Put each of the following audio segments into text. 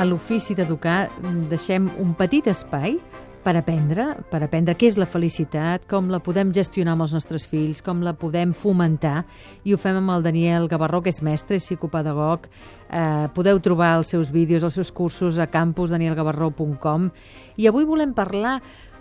A l'ofici d'educar deixem un petit espai per aprendre, per aprendre què és la felicitat, com la podem gestionar amb els nostres fills, com la podem fomentar, i ho fem amb el Daniel Gavarró, que és mestre i psicopedagog. Eh, podeu trobar els seus vídeos, els seus cursos a campusdanielgavarró.com. I avui volem parlar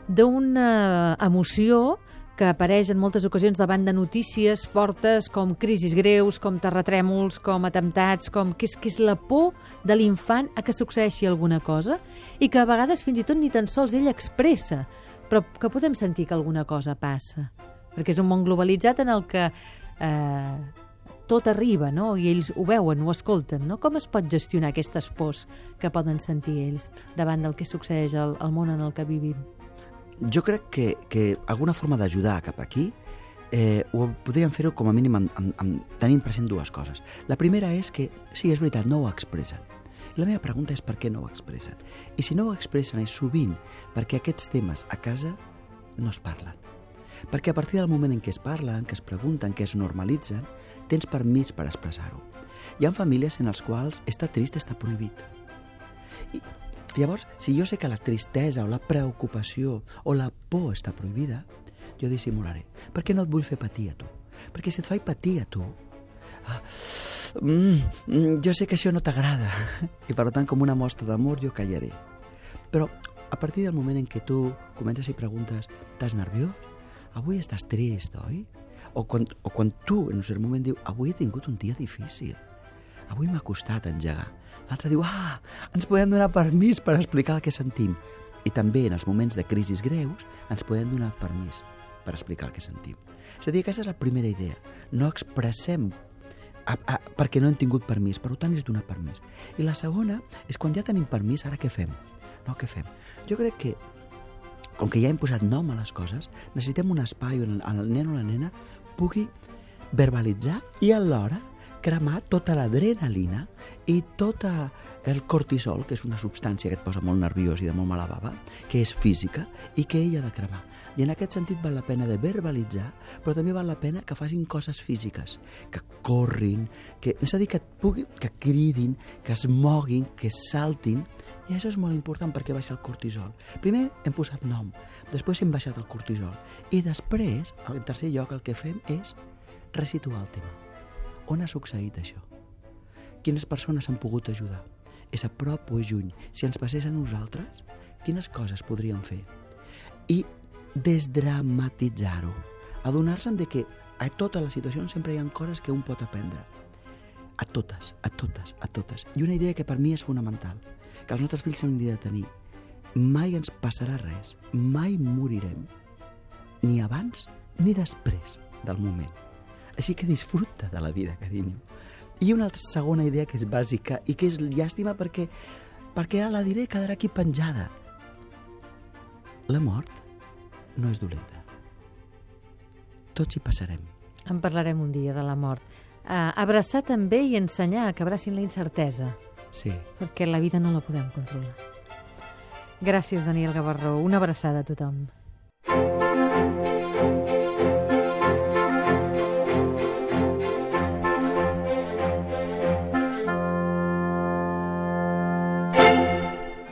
d'una emoció que apareix en moltes ocasions davant de notícies fortes com crisis greus, com terratrèmols, com atemptats, com que és, que és la por de l'infant a que succeeixi alguna cosa i que a vegades fins i tot ni tan sols ell expressa, però que podem sentir que alguna cosa passa. Perquè és un món globalitzat en el que eh, tot arriba, no? I ells ho veuen, ho escolten, no? Com es pot gestionar aquestes pors que poden sentir ells davant del que succeeix al, al món en el que vivim? Jo crec que, que alguna forma d'ajudar cap aquí eh, ho podríem fer-ho com a mínim amb, amb, amb, tenint present dues coses. La primera és que, sí, és veritat, no ho expressen. I la meva pregunta és per què no ho expressen. I si no ho expressen és sovint perquè aquests temes a casa no es parlen. Perquè a partir del moment en què es parlen, que es pregunten, que es normalitzen, tens permís per expressar-ho. Hi ha famílies en les quals estar trist està prohibit. I, Llavors, si jo sé que la tristesa o la preocupació o la por està prohibida, jo dissimularé. Per què no et vull fer patir a tu? Perquè si et faig patir a tu, ah, mm, jo sé que això no t'agrada i per tant com una mostra d'amor jo callaré. Però a partir del moment en què tu comences i preguntes estàs nerviós? Avui estàs trist, oi? O quan, o quan tu en un cert moment diu avui he tingut un dia difícil avui m'ha costat engegar. L'altre diu, ah, ens podem donar permís per explicar el que sentim. I també en els moments de crisis greus ens podem donar permís per explicar el que sentim. És a dir, aquesta és la primera idea. No expressem a, a, perquè no hem tingut permís, per tant és donar permís. I la segona és quan ja tenim permís, ara què fem? No, què fem? Jo crec que com que ja hem posat nom a les coses, necessitem un espai on el nen o la nena pugui verbalitzar i alhora cremar tota l'adrenalina i tot el cortisol, que és una substància que et posa molt nerviós i de molt mala bava, que és física i que ell ha de cremar. I en aquest sentit val la pena de verbalitzar, però també val la pena que facin coses físiques, que corrin, que, és a dir, que, pugui, que cridin, que es moguin, que saltin, i això és molt important perquè baixa el cortisol. Primer hem posat nom, després hem baixat el cortisol, i després, en tercer lloc, el que fem és resituar el tema. On ha succeït això? Quines persones han pogut ajudar? És a prop o és lluny? Si ens passés a nosaltres, quines coses podríem fer? I desdramatitzar-ho. Adonar-se'n de que a totes les situacions sempre hi ha coses que un pot aprendre. A totes, a totes, a totes. I una idea que per mi és fonamental, que els nostres fills s'han de tenir. Mai ens passarà res, mai morirem, ni abans ni després del moment. Així que disfruta de la vida, carinyo. I una altra segona idea que és bàsica i que és llàstima perquè, perquè ara la diré quedarà aquí penjada. La mort no és dolenta. Tots hi passarem. En parlarem un dia de la mort. Uh, abraçar també i ensenyar que abracin la incertesa. Sí. Perquè la vida no la podem controlar. Gràcies, Daniel Gavarró. Una abraçada a tothom.